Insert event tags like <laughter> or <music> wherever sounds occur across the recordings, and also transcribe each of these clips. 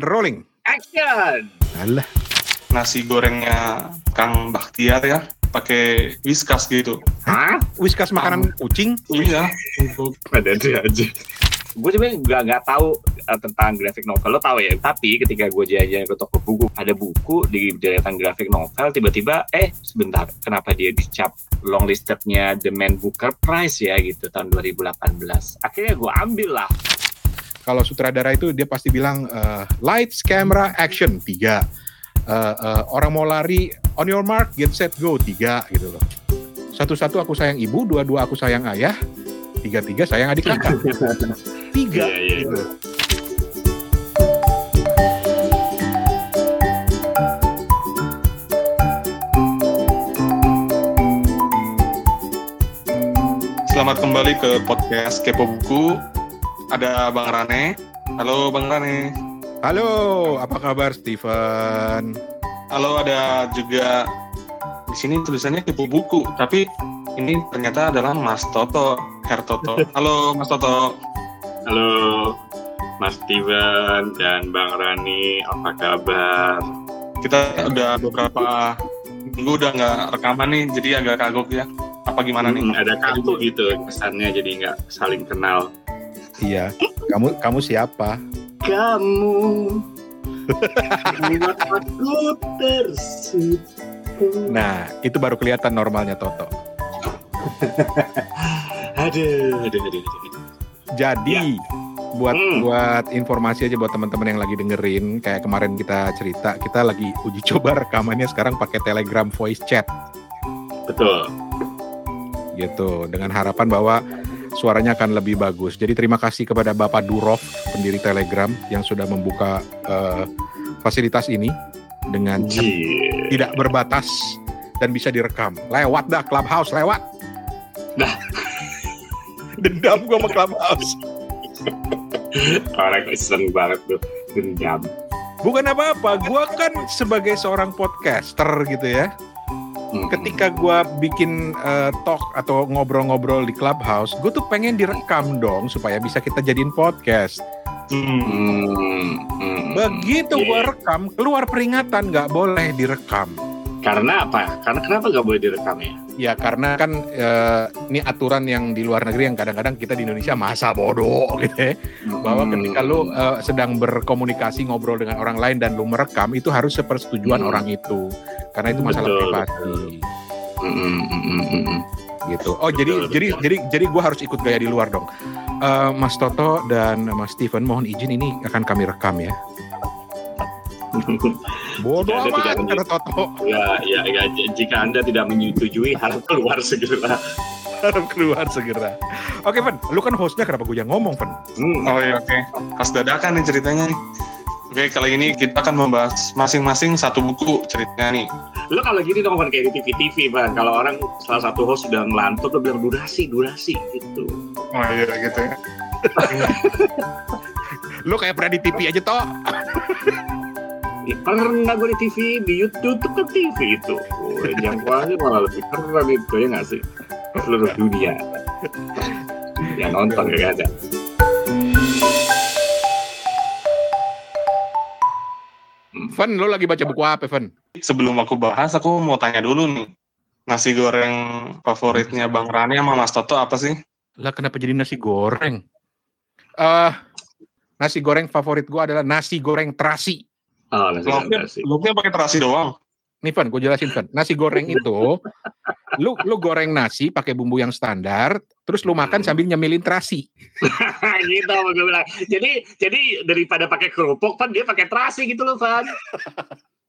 and rolling. Action. Alah. Nasi gorengnya Kang Baktiar ya, pakai whiskas gitu. Hah? Whiskas makanan kucing. Iya, Ada dia aja. Gue sebenarnya nggak nggak tahu uh, tentang graphic novel lo tahu ya. Tapi ketika gue jajan ke toko buku, ada buku di deretan graphic novel. Tiba-tiba, eh sebentar, kenapa dia dicap long listednya The Man Booker Prize ya gitu tahun 2018. Akhirnya gue ambil lah. Kalau sutradara itu dia pasti bilang eh, lights, camera, action tiga. Eh, eh, orang mau lari on your mark, get set, go tiga gitu loh. Satu-satu aku sayang ibu, dua-dua aku sayang ayah, tiga-tiga sayang adik kakak. <laughs> Tiga. Iya, iya. gitu. Selamat kembali ke podcast Kepo Buku. Ada Bang Rane. Halo Bang Rane. Halo, apa kabar Steven? Halo ada juga di sini tulisannya Kepo Buku, tapi ini ternyata adalah Mas Toto, Her Toto. <laughs> Halo Mas Toto. Halo Mas Steven dan Bang Rani, apa kabar? Kita udah beberapa minggu udah nggak rekaman nih, jadi agak kagok ya. Apa gimana nih? Hmm, ada kaku gitu kesannya jadi nggak saling kenal. Iya, kamu kamu siapa? Kamu aku tersipu. Nah, itu baru kelihatan normalnya Toto. Aduh, aduh, aduh, aduh. Jadi buat Hmm. buat informasi aja buat teman-teman yang lagi dengerin, kayak kemarin kita cerita, kita lagi uji coba rekamannya sekarang pakai Telegram voice chat Betul. gitu dengan harapan bahwa suaranya akan lebih bagus. Jadi terima kasih kepada Bapak Durov pendiri Telegram yang sudah membuka eh, fasilitas ini dengan Jir. tidak berbatas dan bisa direkam. Lewat dah Clubhouse, lewat. Dah. <laughs> Dendam gua sama Clubhouse. Orang iseng banget tuh dendam. Bukan apa-apa, gua kan sebagai seorang podcaster gitu ya. Hmm. Ketika gua bikin eh, talk atau ngobrol-ngobrol di Clubhouse, gue tuh pengen direkam dong supaya bisa kita jadiin podcast. Hmm. Hmm. Begitu Iya. gua rekam, keluar peringatan nggak boleh direkam. Karena apa? Karena kenapa nggak boleh direkam ya? Ya karena kan eh, ini aturan yang di luar negeri yang kadang-kadang kita di Indonesia masa bodoh <laughs> gitu ya. Bahwa Hmm. ketika lu eh, sedang berkomunikasi ngobrol dengan orang lain dan lu merekam itu harus sepersetujuan Hmm. orang itu. Karena itu masalah Betul, privasi Hmm, hmm, hmm, hmm, hmm. gitu. Oh jadi Betul, jadi betul. jadi jadi gua harus ikut gaya di luar dong. Eh, Mas Toto dan Mas Steven mohon izin ini akan kami rekam ya. Bodoh amat kata Toto. ya, ya, ya, jika Anda tidak menyetujui, harap keluar <laughs> segera. Harap keluar segera. Oke, Ven, lu kan hostnya kenapa gue yang ngomong, Ven? Hmm. Oh iya oke. Pas dadakan nih ceritanya nih. Oke kali ini kita akan membahas masing-masing satu buku ceritanya nih. Lo kalau gini dong, Van, kayak di TV-TV, Van. Kalau orang salah satu host sudah ngelantur, lo bilang durasi, durasi, gitu. Oh iya gitu ya. <laughs> Lu kayak pernah di TV aja, toh. <laughs> Ya, pernah gue di TV, di YouTube tuh kan TV itu. Oh, jangkauannya <laughs> malah lebih keren itu, ya nggak sih? Seluruh dunia. Ya nonton ya ada. Ven, lu lagi baca buku apa, Ven? Sebelum aku bahas, aku mau tanya dulu nih. Nasi goreng favoritnya Bang Rani sama Mas Toto apa sih? Lah kenapa jadi nasi goreng? Eh, nasi goreng favorit gua adalah nasi goreng terasi. Oh, nasi Lauknya, pakai terasi doang. Nih, Ven, gue jelasin, Ven. Nasi goreng <laughs> itu, lu lu goreng nasi pakai bumbu yang standar, terus lu makan sambil nyemilin terasi. <laughs> gitu gue bilang. Jadi jadi daripada pakai kerupuk, Van, dia pakai terasi gitu loh, Van. <laughs>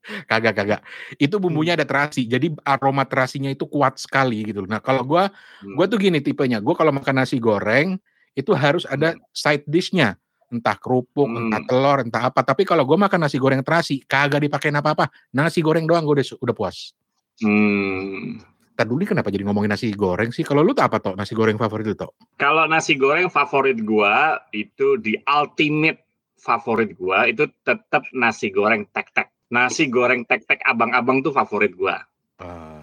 Kagak, kagak. Itu bumbunya ada terasi, jadi aroma terasinya itu kuat sekali gitu. Nah, kalau gua Gue tuh gini tipenya, gue kalau makan nasi goreng itu harus ada side dishnya, entah kerupuk, Hmm. entah telur, entah apa. Tapi kalau gue makan nasi goreng terasi, kagak dipakein apa-apa. Nasi goreng doang gue udah puas. Hmm. Dulu kenapa jadi ngomongin nasi goreng sih? Kalau lu tuh apa toh nasi goreng favorit lu toh? Kalau nasi goreng favorit gua itu di ultimate favorit gua itu tetap nasi goreng tek-tek. Nasi goreng tek-tek abang-abang tuh favorit gua. Ah,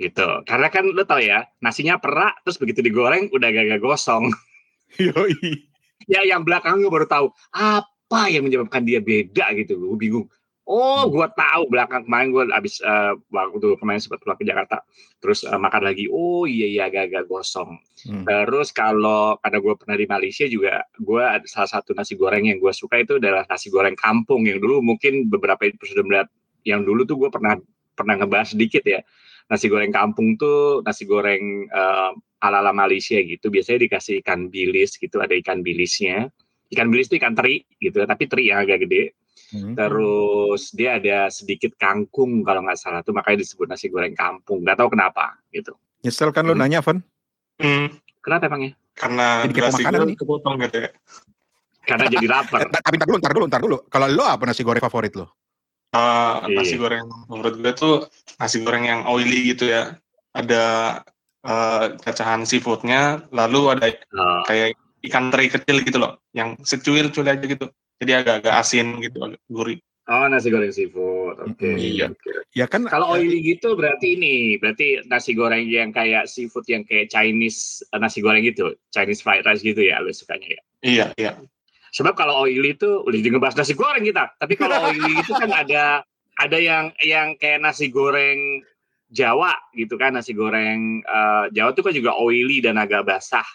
Gitu. Karena kan lu tau ya, nasinya perak terus begitu digoreng udah gak gosong. <laughs> Yoi. Ya yang belakang gue baru tahu apa yang menyebabkan dia beda gitu gue bingung Oh, gue tahu belakang kemarin gue abis eh, waktu kemarin sempat pulang ke Jakarta, terus eh, makan lagi. Oh iya iya agak-agak gosong. Hmm. Terus kalau karena gue pernah di Malaysia juga, gue ada salah satu nasi goreng yang gue suka itu adalah nasi goreng kampung yang dulu mungkin beberapa episode melihat yang dulu tuh gue pernah pernah ngebahas sedikit ya. Nasi goreng kampung tuh nasi goreng eh, ala-ala Malaysia gitu. Biasanya dikasih ikan bilis gitu, ada ikan bilisnya. Ikan bilis itu ikan teri gitu, tapi teri yang agak gede. Hmm. Terus dia ada sedikit kangkung kalau nggak salah tuh makanya disebut nasi goreng kampung. Nggak tahu kenapa gitu. Nyesel kan lo Hmm. nanya, Van? Hmm, Kenapa emangnya? karena Jadi makanan nih. kepotong gitu ya. Karena jadi lapar. <laughs> Tapi ntar dulu, ntar dulu, ntar dulu. Kalau lo apa nasi goreng favorit lo? Uh, nasi Iya. goreng menurut gue tuh nasi goreng yang oily gitu ya. Ada uh, cacahan seafoodnya, lalu ada Oh, kayak ikan teri kecil gitu loh, yang secuil-cuil aja gitu. Jadi agak-agak asin gitu, agak gurih. oh, nasi goreng seafood. Oke. Mm, iya. oke. Ya kan Kalau oily gitu berarti ini, berarti nasi goreng yang kayak seafood yang kayak Chinese eh, nasi goreng gitu, Chinese fried rice gitu ya, lu sukanya ya. Iya, iya. Sebab kalau oily itu udah juga ngebahas nasi goreng kita. Tapi kalau oily itu kan ada ada yang yang kayak nasi goreng Jawa gitu kan, nasi goreng eh, Jawa itu kan juga oily dan agak basah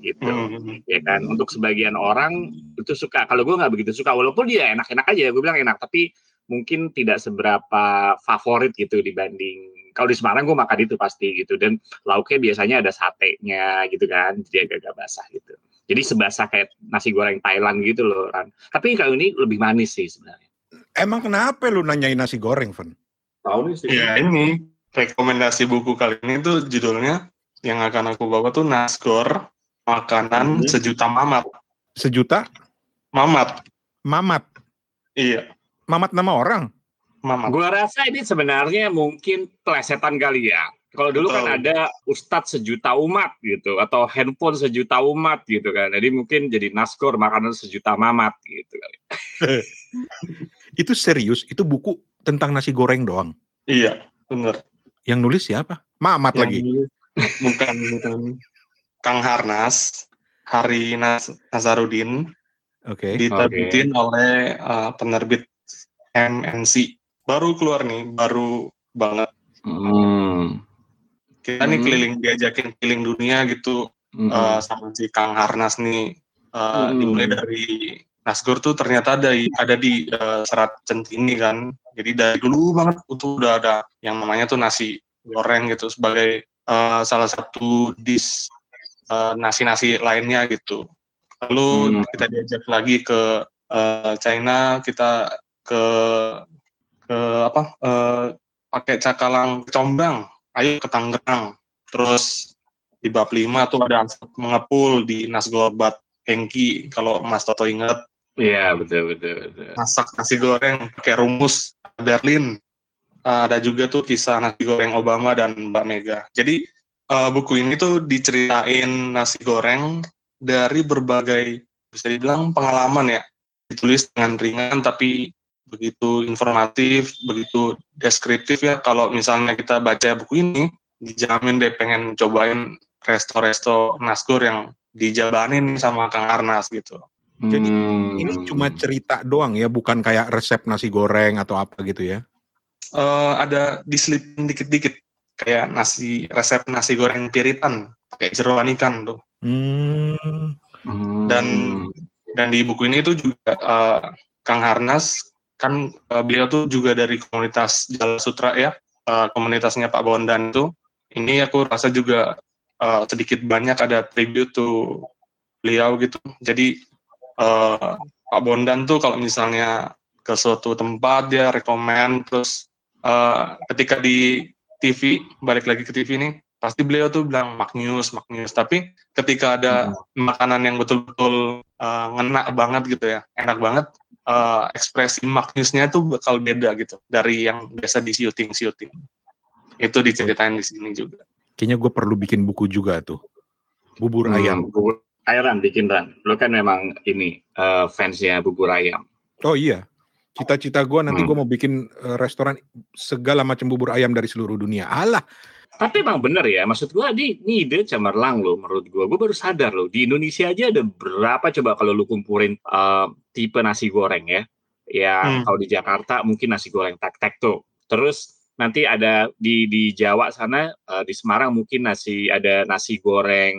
gitu. Hmm. ya kan untuk sebagian orang itu suka kalau gue nggak begitu suka walaupun dia enak-enak aja gue bilang enak tapi mungkin tidak seberapa favorit gitu dibanding kalau di Semarang gue makan itu pasti gitu dan lauknya biasanya ada satenya gitu kan jadi agak-agak basah gitu jadi sebasah kayak nasi goreng Thailand gitu loh Ran. tapi kalau ini lebih manis sih sebenarnya emang kenapa lu nanyain nasi goreng, Van? tahu nih sih Ya ini rekomendasi buku kali ini tuh judulnya yang akan aku bawa tuh Nasgor makanan Hmm. sejuta mamat. Sejuta Mamat. mamat. Iya, Mamat nama orang. mamat. Gua rasa ini sebenarnya mungkin plesetan kali ya. Kalau dulu kan Betul. ada Ustadz sejuta umat gitu, atau handphone sejuta umat gitu kan. Jadi mungkin jadi naskor makanan sejuta mamat gitu kali. Itu serius, itu buku tentang nasi goreng doang. Iya, bener. Yang nulis siapa? Mamat Yang lagi. Bukan, bukan. Kang Harnas, Hari Nas Nazarudin, Oke. diterbitin oleh uh, penerbit MNC. Baru keluar nih, baru banget. Hmm. Kita nih Hmm. keliling, diajakin keliling dunia gitu Hmm. uh, sama si Kang Harnas nih. Uh, Hmm. Dimulai dari Nasgor tuh ternyata ada di, ada di uh, Serat Centini kan. Jadi dari dulu banget itu udah ada yang namanya tuh nasi goreng gitu sebagai uh, salah satu dish uh, nasi-nasi lainnya gitu. Lalu Hmm. kita diajak lagi ke uh, China, kita ke ke apa? uh, pakai cakalang combang, ayo ke Tangerang. Terus di bab 5 tuh ada mengepul di Nasgorbat Hengki kalau Mas Toto ingat Iya betul betul betul. masak nasi goreng pakai rumus Berlin. Uh, ada juga tuh kisah nasi goreng Obama dan Mbak Mega. Jadi uh, buku ini tuh diceritain nasi goreng dari berbagai bisa dibilang pengalaman ya. Ditulis dengan ringan tapi begitu informatif, begitu deskriptif ya. Kalau misalnya kita baca buku ini, dijamin deh pengen cobain resto-resto nasgor yang dijabanin sama Kang Arnas gitu. Jadi, Hmm. Ini cuma cerita doang ya, bukan kayak resep nasi goreng atau apa gitu ya. eh ada diselipin dikit-dikit kayak nasi resep nasi goreng piritan pakai jeroan ikan tuh Hmm. Hmm. dan dan di buku ini tuh juga eh, Kang Harnas kan eh, beliau tuh juga dari komunitas Jala Sutra ya eh, komunitasnya Pak Bondan tuh ini aku rasa juga eh, sedikit banyak ada tribute to beliau gitu jadi eh, Pak Bondan tuh kalau misalnya ke suatu tempat dia rekomend terus eh, ketika di TV balik lagi ke TV nih pasti beliau tuh bilang maknyus maknyus tapi ketika ada makanan yang betul-betul eh, ngena banget gitu ya enak banget eh, ekspresi maknyusnya tuh bakal beda gitu dari yang biasa di syuting syuting itu diceritain di sini juga Kayaknya gue perlu bikin buku juga tuh. Bubur Hmm, ayam. bubur ayam bikin Ran. Lo kan memang ini eh, fansnya bubur ayam. Oh iya. Cita-cita gue nanti Hmm. gue mau bikin eh, restoran segala macam bubur ayam dari seluruh dunia. Alah, Tapi emang bener ya, maksud gua di ini ide cemerlang loh menurut gua. Gua baru sadar loh di Indonesia aja ada berapa coba kalau lu kumpulin uh, tipe nasi goreng ya. Ya hmm. kalau di Jakarta mungkin nasi goreng tek-tek tuh. Terus nanti ada di di Jawa sana uh, di Semarang mungkin nasi ada nasi goreng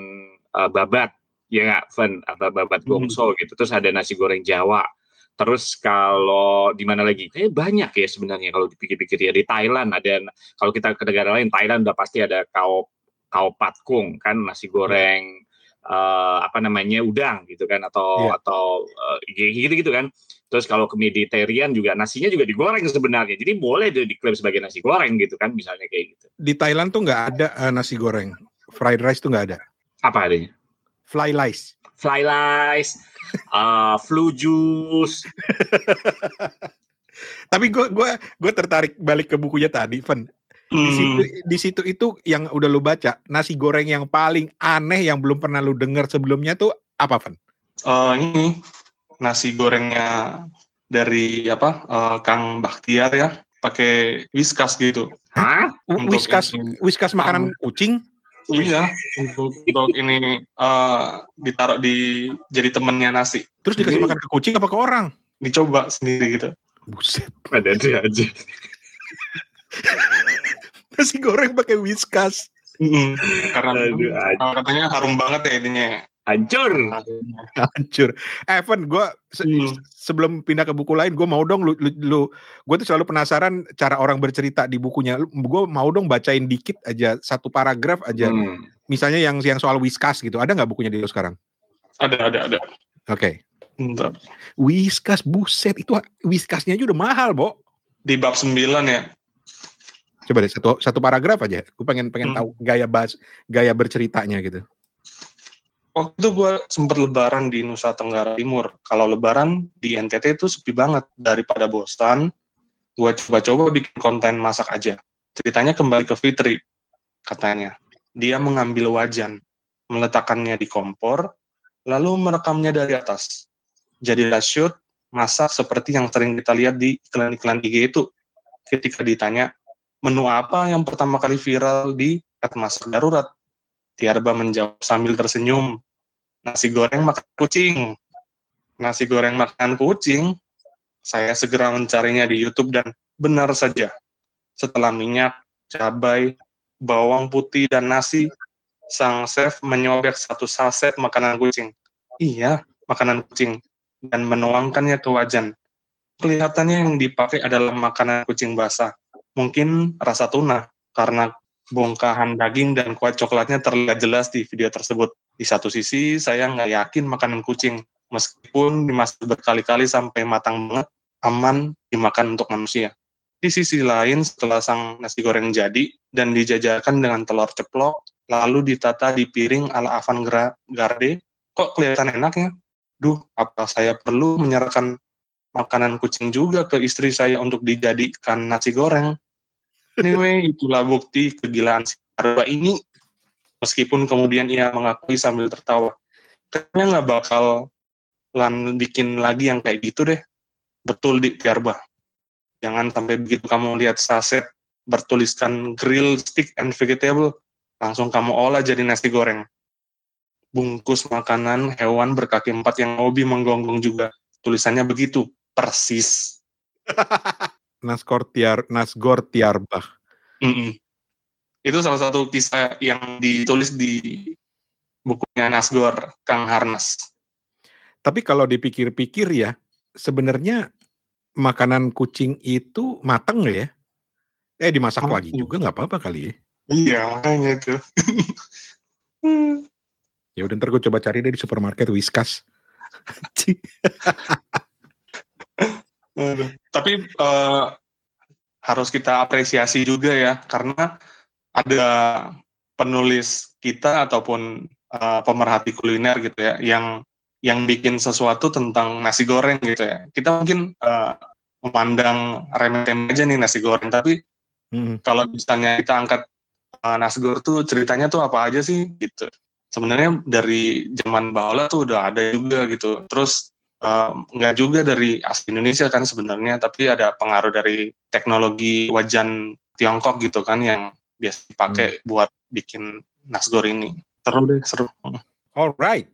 uh, babat ya nggak Van atau babat gongso hmm. gitu. Terus ada nasi goreng Jawa Terus kalau di mana lagi? Kayak banyak ya sebenarnya kalau dipikir-pikir ya di Thailand ada kalau kita ke negara lain Thailand udah pasti ada kau kau patkung kan nasi goreng uh, apa namanya udang gitu kan atau yeah. atau uh, gitu-gitu kan. Terus kalau ke Mediterranean juga nasinya juga digoreng sebenarnya. Jadi boleh diklaim sebagai nasi goreng gitu kan misalnya kayak gitu. Di Thailand tuh nggak ada uh, nasi goreng. Fried rice tuh nggak ada. Apa adanya? Fly rice. Fly rice uh, flu juice. <laughs> Tapi gue gue gue tertarik balik ke bukunya tadi, Fen. Di hmm. situ di situ itu yang udah lu baca nasi goreng yang paling aneh yang belum pernah lu dengar sebelumnya tuh apa, Fen? Uh, ini nasi gorengnya dari apa uh, Kang Baktiar ya, pakai whiskas gitu. Hah? Whiskas whiskas makanan um, kucing? Iya, untuk, untuk ini uh, ditaruh di jadi temennya nasi. Terus dikasih makan ke kucing apa ke orang? Dicoba sendiri gitu. Buset. Ada dia aja. <laughs> nasi goreng pakai whiskas. Mm -hmm. Karena Aduh, katanya harum banget ya ininya hancur hancur Evan gue se hmm. sebelum pindah ke buku lain gue mau dong lu, lu, lu gue tuh selalu penasaran cara orang bercerita di bukunya gue mau dong bacain dikit aja satu paragraf aja hmm. misalnya yang yang soal whiskas gitu ada nggak bukunya di lu sekarang ada ada ada oke okay. Whiskas buset itu whiskasnya aja udah mahal, Bo. Di bab 9 ya. Coba deh satu satu paragraf aja. Gue pengen pengen hmm. tahu gaya bahas gaya berceritanya gitu waktu itu gue sempat lebaran di Nusa Tenggara Timur. Kalau lebaran di NTT itu sepi banget. Daripada bosan, gue coba-coba bikin konten masak aja. Ceritanya kembali ke Fitri, katanya. Dia mengambil wajan, meletakkannya di kompor, lalu merekamnya dari atas. Jadilah shoot masak seperti yang sering kita lihat di iklan-iklan IG itu. Ketika ditanya, menu apa yang pertama kali viral di masak darurat? Tiarba menjawab sambil tersenyum. Nasi goreng makan kucing. Nasi goreng makan kucing. Saya segera mencarinya di YouTube dan benar saja. Setelah minyak, cabai, bawang putih, dan nasi, sang chef menyobek satu saset makanan kucing. Iya, makanan kucing. Dan menuangkannya ke wajan. Kelihatannya yang dipakai adalah makanan kucing basah. Mungkin rasa tuna, karena bongkahan daging dan kuat coklatnya terlihat jelas di video tersebut. Di satu sisi, saya nggak yakin makanan kucing, meskipun dimasak berkali-kali sampai matang banget, aman dimakan untuk manusia. Di sisi lain, setelah sang nasi goreng jadi dan dijajarkan dengan telur ceplok, lalu ditata di piring ala avant-garde, kok kelihatan enak ya? Duh, apa saya perlu menyerahkan makanan kucing juga ke istri saya untuk dijadikan nasi goreng? Anyway, itulah bukti kegilaan si Arba ini. Meskipun kemudian ia mengakui sambil tertawa. Kayaknya nggak bakal lan bikin lagi yang kayak gitu deh. Betul di Arba. Jangan sampai begitu kamu lihat saset bertuliskan grill stick and vegetable, langsung kamu olah jadi nasi goreng. Bungkus makanan hewan berkaki empat yang hobi menggonggong juga. Tulisannya begitu, persis. <laughs> Nasgor Tiar Nasgor Tiarbah. Mm -mm. Itu salah satu kisah yang ditulis di bukunya Nasgor Kang Harnas. Tapi kalau dipikir-pikir ya, sebenarnya makanan kucing itu matang ya? Eh dimasak oh. lagi juga nggak apa-apa kali ya? Iya makanya itu. <laughs> ya udah ntar gue coba cari deh di supermarket Whiskas. <laughs> Tapi uh, harus kita apresiasi juga ya, karena ada penulis kita ataupun uh, pemerhati kuliner gitu ya, yang yang bikin sesuatu tentang nasi goreng gitu ya. Kita mungkin uh, memandang remeh-temeh aja nih nasi goreng, tapi hmm. kalau misalnya kita angkat uh, nasi goreng tuh ceritanya tuh apa aja sih gitu. Sebenarnya dari zaman bahula tuh udah ada juga gitu. Terus nggak uh, juga dari asli Indonesia kan sebenarnya, tapi ada pengaruh dari teknologi wajan Tiongkok gitu kan yang biasa dipakai buat bikin nasgor ini. Seru deh, seru. Alright.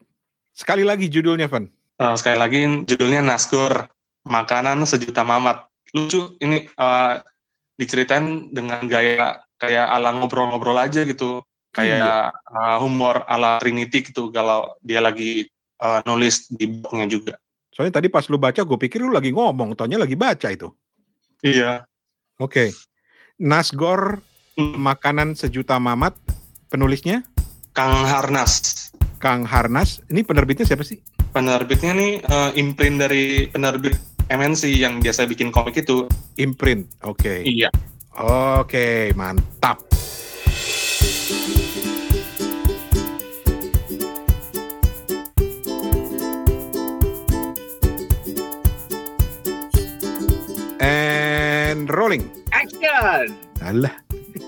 Sekali lagi judulnya, Van. Eh, sekali lagi judulnya nasgor makanan sejuta mamat. Lucu ini eh, diceritain dengan gaya kayak ala ngobrol-ngobrol aja gitu. Kayak eh, humor ala Trinity gitu kalau dia lagi eh, nulis di blognya juga. Soalnya tadi pas lu baca, gue pikir lu lagi ngomong, taunya lagi baca itu. Iya. Oke. Nasgor Hmm. makanan sejuta mamat. Penulisnya Kang Harnas. Kang Harnas. Ini penerbitnya siapa sih? Penerbitnya nih eh, imprint dari penerbit MNC yang biasa bikin komik itu. Imprint. Oke. Iya. Oke, mantap. And rolling. Action! Alah,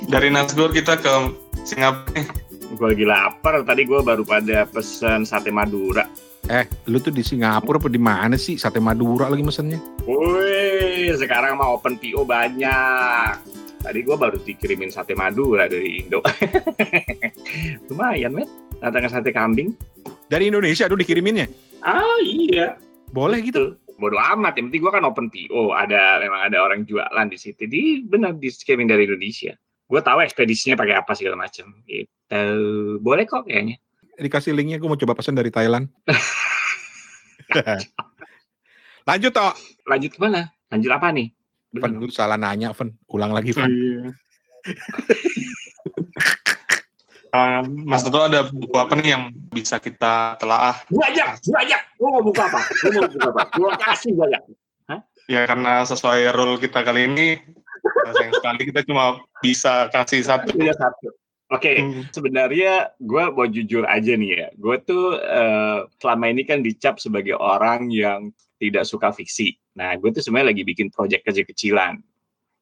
Dari Nasgor kita ke Singapura. Gue lagi lapar, tadi gue baru pada pesen sate Madura. eh, lu tuh di Singapura apa di mana sih? Sate Madura lagi mesennya. Wih, sekarang mah open PO banyak. Tadi gue baru dikirimin sate Madura dari Indo. <laughs> Lumayan, men. Datangnya sate kambing. Dari Indonesia tuh dikiriminnya. Ah, iya. Boleh gitu. Bodo amat, yang penting gue kan open PO. Ada, memang ada orang jualan di situ. Di benar dikirimin dari Indonesia. Gue tahu ekspedisinya pakai apa segala macam. Gitu. Boleh kok kayaknya. Dikasih linknya, gue mau coba pesan dari Thailand. <laughs> Lanjut toh. Lanjut ke mana? Lanjut apa nih? Fen, lu salah nanya, Fen. Ulang lagi, Fen. Eh, Mas Toto ada buku apa nih yang bisa kita telaah? Banyak, banyak. Lo mau buka apa? Lo mau buka apa? Gue kasih banyak. Ya karena sesuai rule kita kali ini, eh, sayang sekali kita cuma bisa kasih satu. Punya satu. Oke, Hmm. sebenarnya gue mau jujur aja nih ya. Gue tuh eh, selama ini kan dicap sebagai orang yang tidak suka fiksi. Nah, gue tuh sebenarnya lagi bikin proyek kecil-kecilan.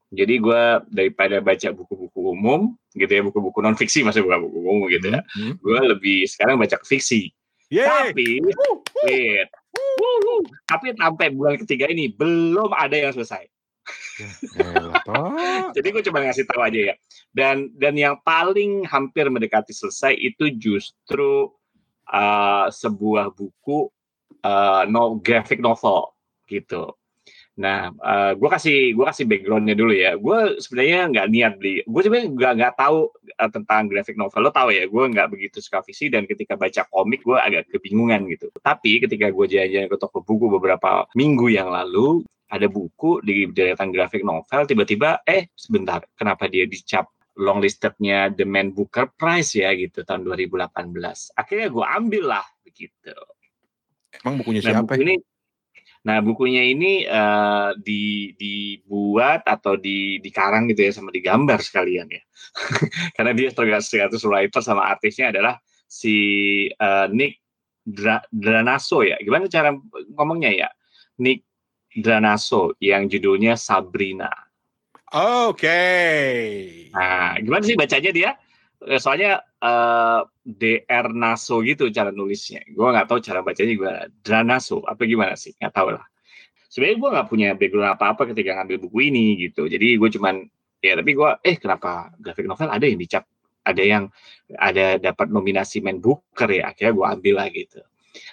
Jadi gue daripada baca buku-buku umum, gitu ya, buku-buku non fiksi, maksudnya bukan buku umum gitu ya. Hmm. Gue lebih sekarang baca fiksi. Yeay! Tapi, wait, tapi sampai bulan ketiga ini belum ada yang selesai. Elah, toh. Jadi gue coba ngasih tahu aja ya. Dan dan yang paling hampir mendekati selesai itu justru uh, sebuah buku uh, no graphic novel gitu. Nah, uh, gue kasih gue kasih backgroundnya dulu ya. Gue sebenarnya nggak niat beli. Gue sebenarnya nggak nggak tahu uh, tentang graphic novel. Lo tahu ya, gue nggak begitu suka visi dan ketika baca komik gue agak kebingungan gitu. Tapi ketika gue jalan-jalan ke toko buku beberapa minggu yang lalu, ada buku di deretan grafik novel tiba-tiba eh sebentar kenapa dia dicap long listednya The Man Booker Prize ya gitu tahun 2018 akhirnya gue ambil lah begitu Emang bukunya nah siapa? buku ini nah bukunya ini eh, di dibuat atau di dikarang gitu ya sama digambar sekalian ya <laughs> karena dia tergantung writer sama artisnya adalah si eh, Nick Dra Dranaso ya gimana cara ngomongnya ya Nick Dranaso yang judulnya Sabrina. Oke. Nah, gimana sih bacanya dia? Eh, Soalnya eh, DR Naso gitu cara nulisnya. Gue nggak tahu cara bacanya gimana. Dranaso apa gimana sih? Nggak tahu lah. Sebenarnya gue nggak punya background apa-apa ketika ngambil buku ini gitu. Jadi gue cuman ya tapi gue eh kenapa graphic novel ada yang dicap ada yang ada dapat nominasi main booker ya akhirnya gue ambil lah gitu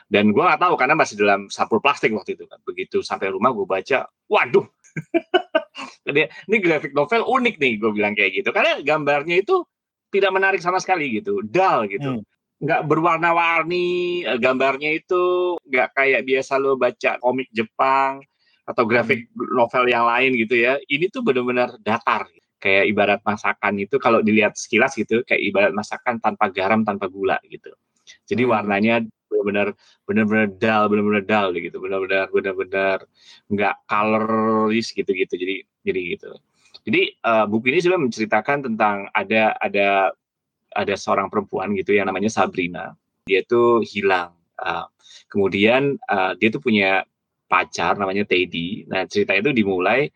dan gue nggak tahu karena masih dalam sampul plastik waktu itu kan begitu sampai rumah gue baca waduh <laughs> ini graphic novel unik nih gue bilang kayak gitu karena gambarnya itu tidak menarik sama sekali gitu dull gitu. Hmm. nggak berwarna-warni eh, gambarnya itu nggak kayak biasa lo baca komik Jepang atau graphic novel yang lain gitu ya. Ini tuh benar-benar datar. Kayak ibarat masakan itu kalau dilihat sekilas gitu kayak ibarat masakan tanpa garam tanpa gula gitu. Jadi Hmm. warnanya benar-benar benar-benar dull benar-benar dull gitu. Benar-benar benar-benar nggak coloris gitu-gitu. Jadi jadi gitu jadi eh, buku ini sebenarnya menceritakan tentang ada ada ada seorang perempuan gitu yang namanya Sabrina dia tuh hilang Eh, kemudian eh, dia tuh punya pacar namanya Teddy nah cerita itu dimulai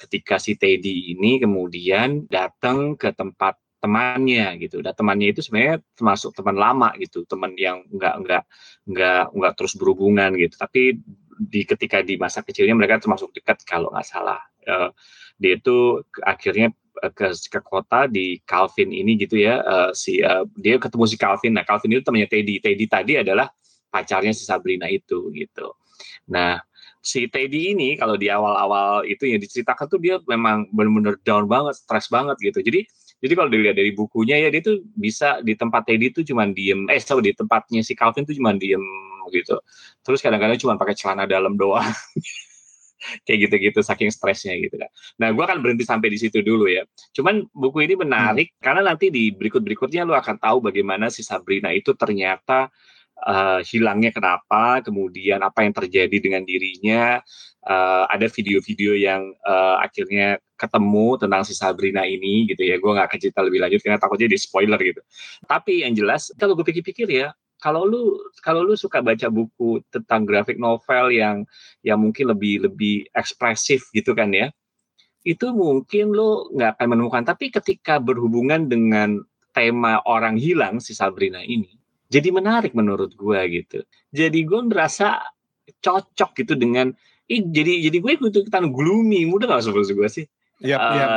ketika si Teddy ini kemudian datang ke tempat temannya gitu. Dan temannya itu sebenarnya termasuk teman lama gitu, teman yang nggak nggak nggak nggak terus berhubungan gitu. Tapi di ketika di masa kecilnya mereka termasuk dekat kalau nggak salah. Eh, dia itu akhirnya ke ke kota di Calvin ini gitu ya uh, si uh, dia ketemu si Calvin. Nah Calvin itu temannya Teddy. Teddy tadi adalah pacarnya si Sabrina itu gitu. Nah si Teddy ini kalau di awal-awal itu yang diceritakan tuh dia memang benar-benar down banget stres banget gitu. Jadi jadi kalau dilihat dari bukunya ya dia tuh bisa di tempat Teddy tuh cuma diem eh sorry di tempatnya si Calvin tuh cuma diem gitu. Terus kadang-kadang cuma pakai celana dalam doang <laughs> kayak gitu-gitu saking stresnya gitu kan. Nah, gue akan berhenti sampai di situ dulu ya. Cuman buku ini menarik hmm. karena nanti di berikut-berikutnya lu akan tahu bagaimana si Sabrina itu ternyata uh, hilangnya kenapa, kemudian apa yang terjadi dengan dirinya. Uh, ada video-video yang uh, akhirnya ketemu tentang si Sabrina ini gitu ya. Gue nggak akan cerita lebih lanjut karena takutnya di spoiler gitu. Tapi yang jelas kalau gue pikir-pikir ya, kalau lu kalau lu suka baca buku tentang graphic novel yang yang mungkin lebih lebih ekspresif gitu kan ya itu mungkin lu nggak akan menemukan. Tapi ketika berhubungan dengan tema orang hilang si Sabrina ini jadi menarik menurut gue gitu. Jadi gue merasa cocok gitu dengan jadi jadi gue ikut ikutan gloomy. Mudah nggak gue sih? Yep, uh, yep.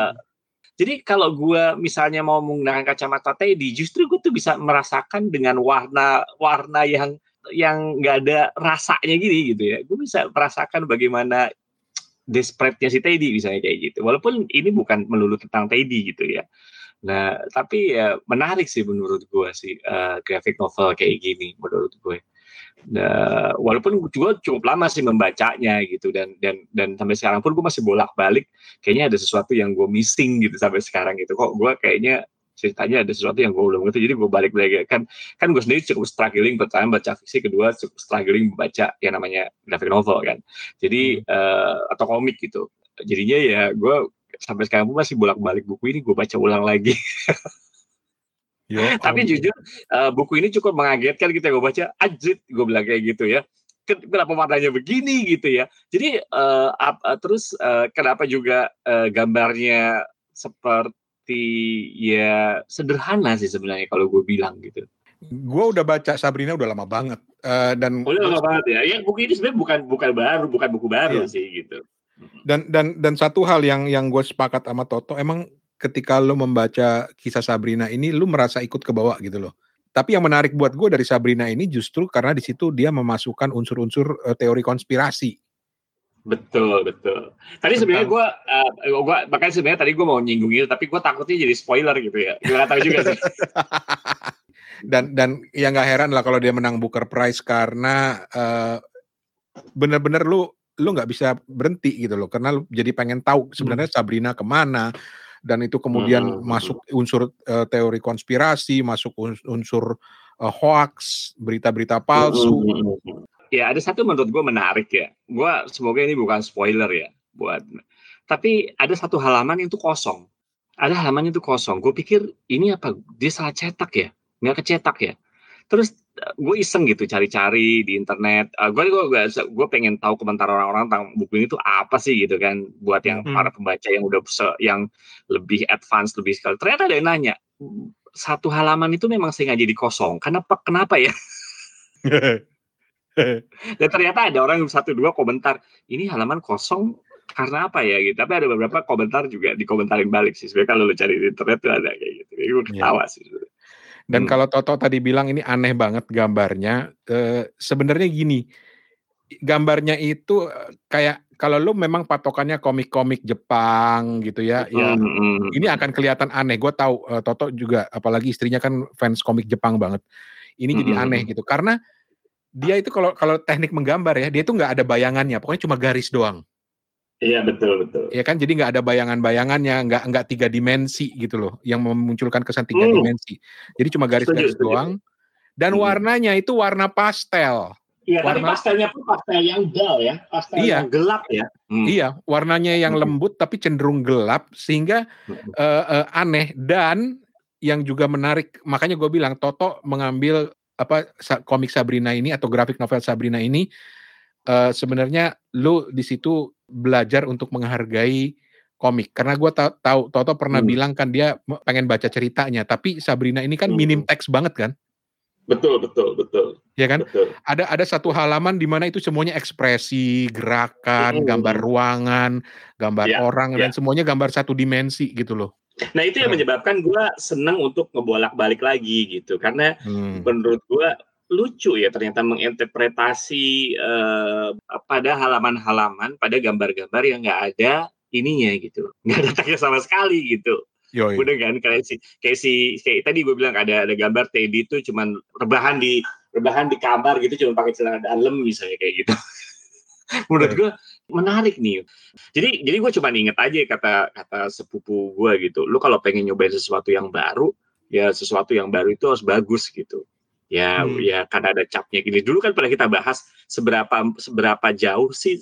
Jadi kalau gue misalnya mau menggunakan kacamata Teddy, justru gue tuh bisa merasakan dengan warna warna yang yang nggak ada rasanya gini gitu ya. Gue bisa merasakan bagaimana desperate-nya si Teddy misalnya kayak gitu. Walaupun ini bukan melulu tentang Teddy gitu ya. Nah, tapi ya menarik sih menurut gue sih uh, graphic novel kayak gini menurut gue. Nah, walaupun juga cukup lama sih membacanya gitu dan dan dan sampai sekarang pun gue masih bolak-balik kayaknya ada sesuatu yang gue missing gitu sampai sekarang gitu. Kok gue kayaknya ceritanya ada sesuatu yang gue belum ngerti jadi gue balik lagi. Kan kan gue sendiri cukup struggling pertama baca fiksi kedua cukup struggling membaca yang namanya graphic novel kan. Jadi hmm. uh, atau komik gitu. Jadinya ya gue sampai sekarang pun masih bolak-balik buku ini gue baca ulang lagi <laughs> Yo, <laughs> Tapi um. jujur uh, buku ini cukup mengagetkan gitu ya gue baca ajit gue bilang kayak gitu ya. Kenapa warnanya begini? gitu ya. Jadi uh, uh, terus uh, kenapa juga uh, gambarnya seperti ya sederhana sih sebenarnya kalau gue bilang gitu. Gue udah baca Sabrina udah lama banget uh, dan udah lama banget ya? Ya buku ini sebenarnya bukan bukan baru bukan buku baru iya. sih gitu. Dan dan dan satu hal yang yang gue sepakat sama Toto emang ketika lo membaca kisah Sabrina ini lo merasa ikut ke bawah gitu loh. Tapi yang menarik buat gue dari Sabrina ini justru karena di situ dia memasukkan unsur-unsur uh, teori konspirasi. Betul, betul. Tadi sebenarnya gue, uh, gua makanya sebenarnya tadi gue mau nyinggung itu, tapi gue takutnya jadi spoiler gitu ya. Gue gak tahu juga sih. <laughs> dan dan ya nggak heran lah kalau dia menang Booker Prize karena uh, bener-bener lu lu nggak bisa berhenti gitu loh karena lu jadi pengen tahu sebenarnya hmm. Sabrina ke mana dan itu kemudian hmm. hmm, hmm. masuk unsur uh, teori konspirasi, masuk unsur uh, hoax, berita-berita palsu. Hmm. Ya ada satu menurut gue menarik ya. Gue semoga ini bukan spoiler ya buat. Tapi ada satu halaman yang itu kosong. Ada halaman itu kosong. Gue pikir ini apa? Dia salah cetak ya? Nggak kecetak ya? Terus gue iseng gitu cari-cari di internet. Uh, gue gue gue pengen tahu komentar orang-orang tentang buku ini tuh apa sih gitu kan buat yang hmm. para pembaca yang udah yang lebih advance lebih sekali. Ternyata ada yang nanya satu halaman itu memang sengaja jadi kosong. Kenapa kenapa ya? <laughs> Dan ternyata ada orang satu dua komentar ini halaman kosong karena apa ya gitu. Tapi ada beberapa komentar juga dikomentarin balik sih. Sebenarnya kalau lo cari di internet tuh ada kayak gitu. Gue iya. ketawa yeah. sih. Dan hmm. kalau Toto tadi bilang ini aneh banget gambarnya, eh, sebenarnya gini, gambarnya itu eh, kayak kalau lu memang patokannya komik-komik Jepang gitu ya, hmm. ya ini akan kelihatan aneh. Gue tahu uh, Toto juga, apalagi istrinya kan fans komik Jepang banget. Ini hmm. jadi aneh gitu karena dia itu kalau kalau teknik menggambar ya, dia itu nggak ada bayangannya, pokoknya cuma garis doang. Iya betul betul. Iya kan jadi nggak ada bayangan-bayangannya, nggak nggak tiga dimensi gitu loh, yang memunculkan kesan tiga hmm. dimensi. Jadi cuma garis-garis doang. Dan hmm. warnanya itu warna pastel. Iya, warna... tapi pastelnya pun pastel yang dull ya, pastel iya. yang gelap ya. Hmm. Iya, warnanya yang hmm. lembut tapi cenderung gelap sehingga hmm. uh, uh, aneh dan yang juga menarik. Makanya gue bilang Toto mengambil apa komik Sabrina ini atau grafik novel Sabrina ini uh, sebenarnya lu di situ belajar untuk menghargai komik karena gue ta tahu Toto pernah hmm. bilang kan dia pengen baca ceritanya tapi Sabrina ini kan hmm. minim teks banget kan betul betul betul ya kan betul. ada ada satu halaman di mana itu semuanya ekspresi gerakan hmm. gambar ruangan gambar ya, orang ya. dan semuanya gambar satu dimensi gitu loh Nah itu yang menyebabkan gue seneng untuk ngebolak-balik lagi gitu, karena hmm. menurut gue lucu ya ternyata menginterpretasi uh, pada halaman-halaman, pada gambar-gambar yang nggak ada ininya gitu, nggak ada tagnya sama sekali gitu. Yoi. Udah kan kayak si kayak si kayak tadi gue bilang ada ada gambar Teddy itu cuman rebahan di rebahan di kamar gitu cuma pakai celana dalam misalnya kayak gitu. <laughs> Menurut gue menarik nih. Jadi jadi gue cuma inget aja kata kata sepupu gue gitu. Lu kalau pengen nyobain sesuatu yang baru, ya sesuatu yang baru itu harus bagus gitu ya hmm. ya karena ada capnya. Gini dulu kan pernah kita bahas seberapa seberapa jauh sih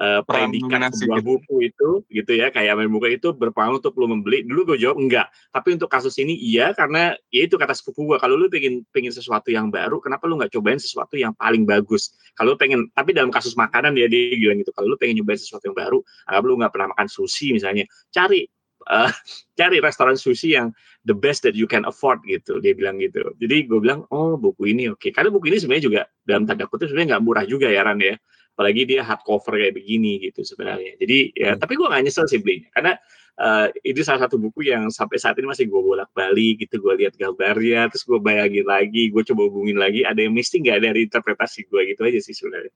uh, predikat sebuah gitu. buku itu gitu ya. Kayak main buku itu berpengaruh untuk lo membeli. Dulu gue jawab enggak. Tapi untuk kasus ini iya karena ya itu kata sepupu gue kalau lu pengen pengen sesuatu yang baru kenapa lu nggak cobain sesuatu yang paling bagus? Kalau pengen tapi dalam kasus makanan ya dia bilang gitu kalau lu pengen nyobain sesuatu yang baru anggap lu nggak pernah makan sushi misalnya. Cari uh, cari restoran sushi yang the best that you can afford gitu. Dia bilang gitu. Jadi gue bilang oh buku ini oke. Okay. karena buku ini sebenarnya juga dalam tanda kutip sebenarnya nggak murah juga ya Ran ya. Apalagi dia hardcover kayak begini gitu sebenarnya. Jadi ya hmm. tapi gue nggak nyesel sih belinya. Karena uh, ini salah satu buku yang sampai saat ini masih gue bolak balik gitu. Gue lihat gambarnya terus gue bayangin lagi gue coba hubungin lagi. Ada yang mesti nggak dari interpretasi gue gitu aja sih sebenarnya.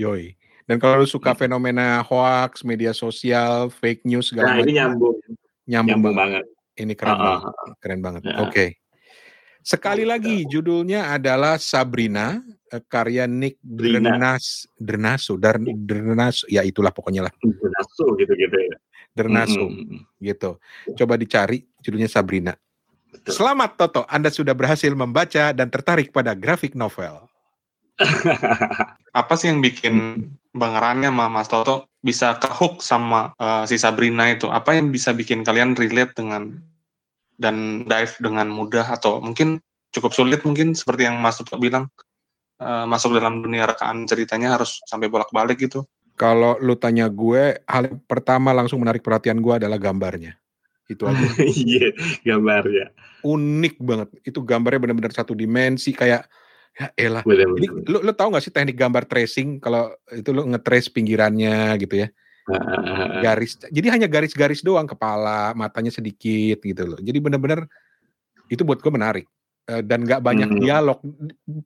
Yoi. Dan kalau lu suka hmm. fenomena hoax media sosial fake news segala nah, ini nyambung nyambung, nyambung banget. banget ini keren uh, banget. Keren banget. Uh, Oke. Okay. Sekali uh, lagi judulnya adalah Sabrina eh, karya Nick Drenas Drenaso Dar Drenaso ya itulah pokoknya lah. Drenaso gitu-gitu ya. Drenaso mm -hmm. gitu. Coba dicari judulnya Sabrina. Betul. Selamat Toto, Anda sudah berhasil membaca dan tertarik pada grafik novel. <laughs> Apa sih yang bikin Bang Rani sama Mas Toto bisa kehook sama uh, si Sabrina itu? Apa yang bisa bikin kalian relate dengan dan dive dengan mudah atau mungkin cukup sulit mungkin seperti yang Mas Toto bilang uh, masuk dalam dunia rekaan ceritanya harus sampai bolak-balik gitu? Kalau lu tanya gue, hal pertama langsung menarik perhatian gue adalah gambarnya. Itu aja. <laughs> Iya, gambarnya. Unik banget. Itu gambarnya benar-benar satu dimensi kayak Ya elah. Bener, Jadi lu lu tahu nggak sih teknik gambar tracing kalau itu lu nge-trace pinggirannya gitu ya? Garis. Jadi hanya garis-garis doang kepala, matanya sedikit gitu loh. Jadi bener-bener itu buat gue menarik dan nggak banyak hmm. dialog.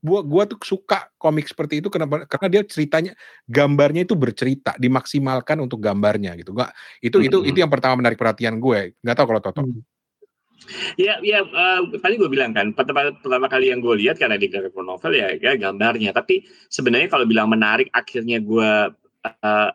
Gua gua tuh suka komik seperti itu kenapa? Karena dia ceritanya gambarnya itu bercerita, dimaksimalkan untuk gambarnya gitu. Gak itu hmm. itu itu yang pertama menarik perhatian gue. Nggak tahu kalau Toto. Hmm. Ya, ya uh, tadi gue bilang kan pertama, pertama kali yang gue lihat karena di graphic novel ya, ya gambarnya. Tapi sebenarnya kalau bilang menarik, akhirnya gue uh,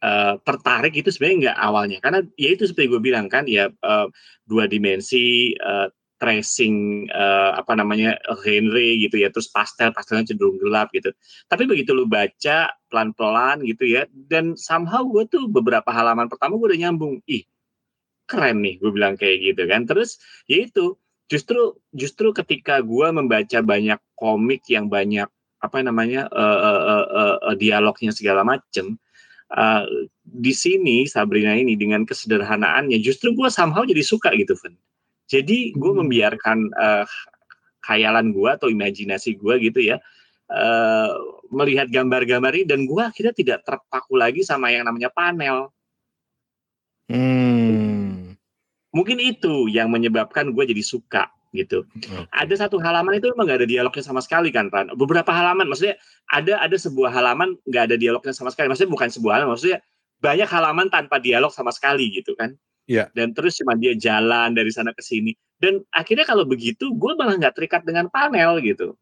uh, tertarik itu sebenarnya nggak awalnya. Karena ya itu seperti gue bilang kan, ya uh, dua dimensi uh, tracing uh, apa namanya Henry gitu ya terus pastel pastelnya cenderung gelap gitu tapi begitu lu baca pelan pelan gitu ya dan somehow gue tuh beberapa halaman pertama gue udah nyambung ih keren nih gue bilang kayak gitu kan terus ya itu justru justru ketika gue membaca banyak komik yang banyak apa namanya uh, uh, uh, uh, dialognya segala macem uh, di sini Sabrina ini dengan kesederhanaannya justru gue somehow jadi suka gitu Fen jadi gue hmm. membiarkan uh, khayalan gue atau imajinasi gue gitu ya uh, melihat gambar-gambar ini dan gue akhirnya tidak terpaku lagi sama yang namanya panel Hmm. Mungkin itu yang menyebabkan gue jadi suka gitu. Okay. Ada satu halaman itu memang gak ada dialognya sama sekali kan, Ran. Beberapa halaman, maksudnya ada ada sebuah halaman gak ada dialognya sama sekali. Maksudnya bukan sebuah halaman, maksudnya banyak halaman tanpa dialog sama sekali gitu kan. Iya. Yeah. Dan terus cuma dia jalan dari sana ke sini. Dan akhirnya kalau begitu, gue malah nggak terikat dengan panel gitu.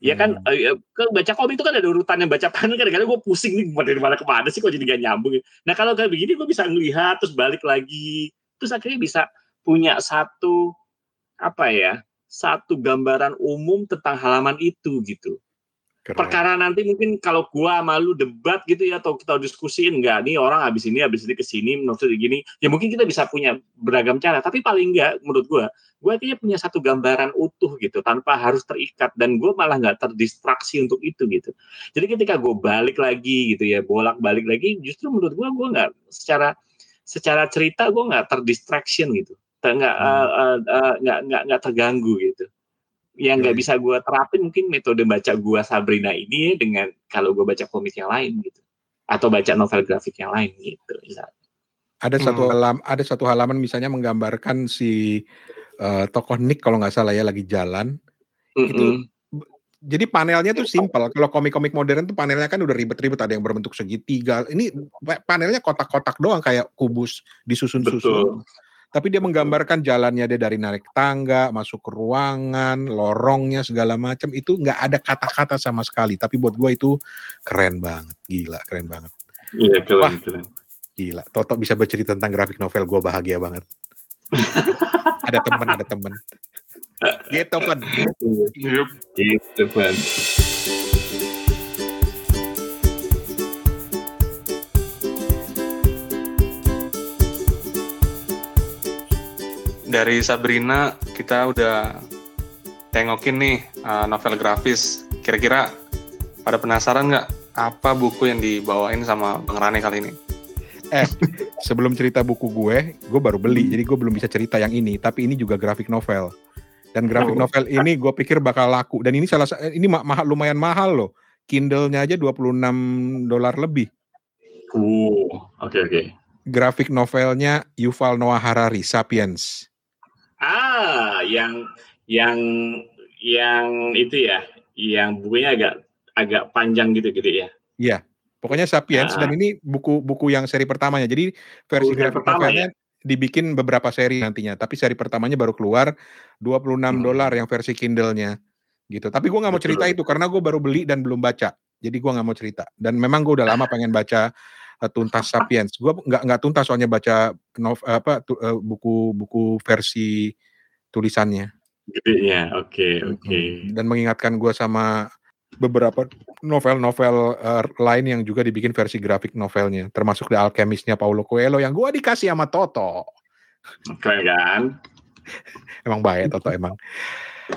Ya kan, hmm. ke baca komik itu kan ada urutan yang baca panel kadang-kadang gue pusing nih dari mana ke mana sih kok jadi gak nyambung. Nah kalau kayak begini gue bisa ngelihat terus balik lagi, terus akhirnya bisa punya satu apa ya, satu gambaran umum tentang halaman itu gitu. Keren. Perkara nanti mungkin kalau gua malu debat gitu ya atau kita diskusiin enggak nih orang habis ini habis ini ke sini maksudnya gini ya mungkin kita bisa punya beragam cara tapi paling enggak menurut gua gua akhirnya punya satu gambaran utuh gitu tanpa harus terikat dan gua malah nggak terdistraksi untuk itu gitu. Jadi ketika gua balik lagi gitu ya bolak balik lagi justru menurut gua gua nggak secara secara cerita gua nggak terdistraction gitu nggak hmm. uh, uh, nggak nggak nggak terganggu gitu yang nggak bisa gue terapin mungkin metode baca gue Sabrina ini dengan kalau gue baca komik yang lain gitu atau baca novel grafik yang lain gitu misalnya. Ada Hmm. satu halam, ada satu halaman misalnya menggambarkan si eh, tokoh Nick kalau nggak salah ya lagi jalan. Mm-mm. Jadi panelnya tuh simpel. Kalau komik-komik modern tuh panelnya kan udah ribet-ribet. Ada yang berbentuk segitiga. Ini pa- panelnya kotak-kotak doang kayak kubus disusun-susun. Tapi dia menggambarkan jalannya dia dari naik tangga, masuk ke ruangan, lorongnya segala macam. Itu nggak ada kata-kata sama sekali. Tapi buat gue itu keren banget. Gila, keren banget. Iya Wah. keren keren. Gila. Toto bisa bercerita tentang grafik novel. Gue bahagia banget. <laughs> ada temen, ada temen. Gitu, Pen. Yup. Gitu kan. Dari Sabrina kita udah tengokin nih uh, novel grafis. Kira-kira pada penasaran nggak apa buku yang dibawain sama Bang Rane kali ini? Sebelum cerita buku gue, gue baru beli. Jadi gue belum bisa cerita yang ini. Tapi ini juga grafik novel. Dan grafik Oh. novel ini gue pikir bakal laku. Dan ini salah sa- ini ma- mahal, lumayan mahal loh. Kindle-nya aja 26 dolar lebih. Uh, oke oke. Grafik novelnya Yuval Noah Harari, Sapiens. Ah, yang yang yang itu ya, yang bukunya agak agak panjang gitu gitu ya. Pokoknya Sapiens Ah. dan ini buku-buku yang seri pertamanya. Jadi versi Buku grafik pertama novelnya dibikin beberapa seri nantinya. Tapi seri pertamanya baru keluar 26 Hmm. dolar yang versi Kindle-nya. Gitu. Tapi gue nggak mau cerita itu karena gue baru beli dan belum baca. Jadi gue nggak mau cerita. Dan memang gue udah lama <laughs> pengen baca uh, tuntas Sapiens. Gue nggak nggak tuntas soalnya baca nov, apa tu- uh, buku-buku versi tulisannya. Gedenya, oke oke. Mm-mm. Dan mengingatkan gue sama beberapa novel-novel uh, lain yang juga dibikin versi grafik novelnya, termasuk The Alchemist-nya Paulo Coelho yang gue dikasih sama Toto. Keren kan? Emang baik Toto emang.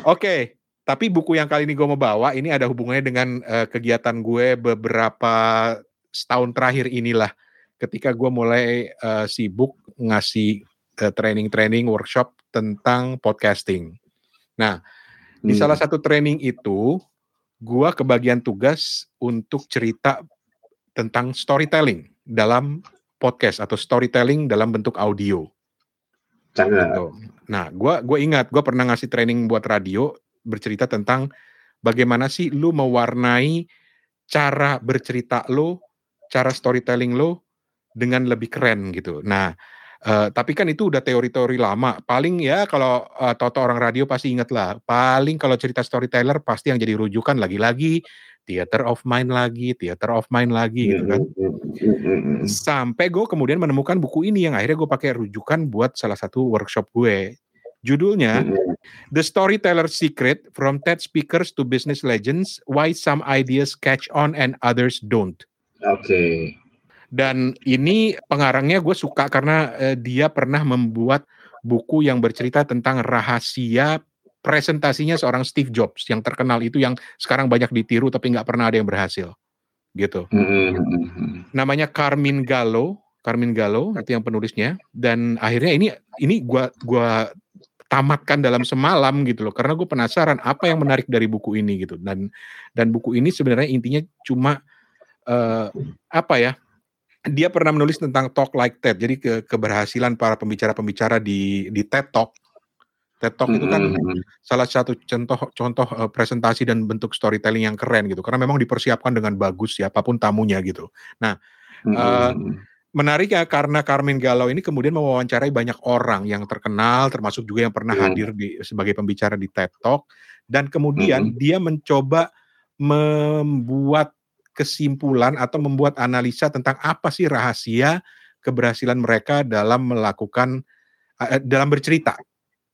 Oke, tapi buku yang kali ini gue mau bawa ini ada hubungannya dengan uh, kegiatan gue beberapa setahun terakhir inilah, ketika gue mulai uh, sibuk ngasih uh, training-training workshop tentang podcasting. Nah, Di Hmm. salah satu training itu, gua kebagian tugas untuk cerita tentang storytelling dalam podcast atau storytelling dalam bentuk audio. Gitu. Nah, gua gua ingat gua pernah ngasih training buat radio bercerita tentang bagaimana sih lu mewarnai cara bercerita lo, cara storytelling lo dengan lebih keren gitu. Nah, eh, tapi kan itu udah teori-teori lama. Paling ya kalau eh, Toto orang radio pasti inget lah. Paling kalau cerita storyteller pasti yang jadi rujukan lagi-lagi theater of mind lagi, theater of mind lagi gitu kan. Hmm, hmm, hmm, hmm. Sampai gue kemudian menemukan buku ini yang akhirnya gue pakai rujukan buat salah satu workshop gue. Judulnya Hmm, The Storyteller Secret From TED Speakers to Business Legends Why Some Ideas Catch On and Others Don't. Oke. Dan ini pengarangnya gue suka karena eh, dia pernah membuat buku yang bercerita tentang rahasia presentasinya seorang Steve Jobs yang terkenal itu yang sekarang banyak ditiru tapi nggak pernah ada yang berhasil gitu. Hmm, hmm, hmm. Namanya Carmin Gallo, Carmin Gallo itu yang penulisnya dan akhirnya ini ini gua gua tamatkan dalam semalam gitu loh karena gue penasaran apa yang menarik dari buku ini gitu dan dan buku ini sebenarnya intinya cuma eh, apa ya dia pernah menulis tentang talk like TED jadi ke keberhasilan para pembicara-pembicara di di TED Talk TED Talk itu kan Hmm, hmm, salah satu contoh contoh eh, presentasi dan bentuk storytelling yang keren gitu karena memang dipersiapkan dengan bagus siapa pun tamunya gitu hmm, Eh, hmm. menarik ya karena Carmen Galau ini kemudian mewawancarai banyak orang yang terkenal termasuk juga yang pernah Hmm. hadir di sebagai pembicara di TED Talk dan kemudian Hmm. dia mencoba membuat kesimpulan atau membuat analisa tentang apa sih rahasia keberhasilan mereka dalam melakukan eh, dalam bercerita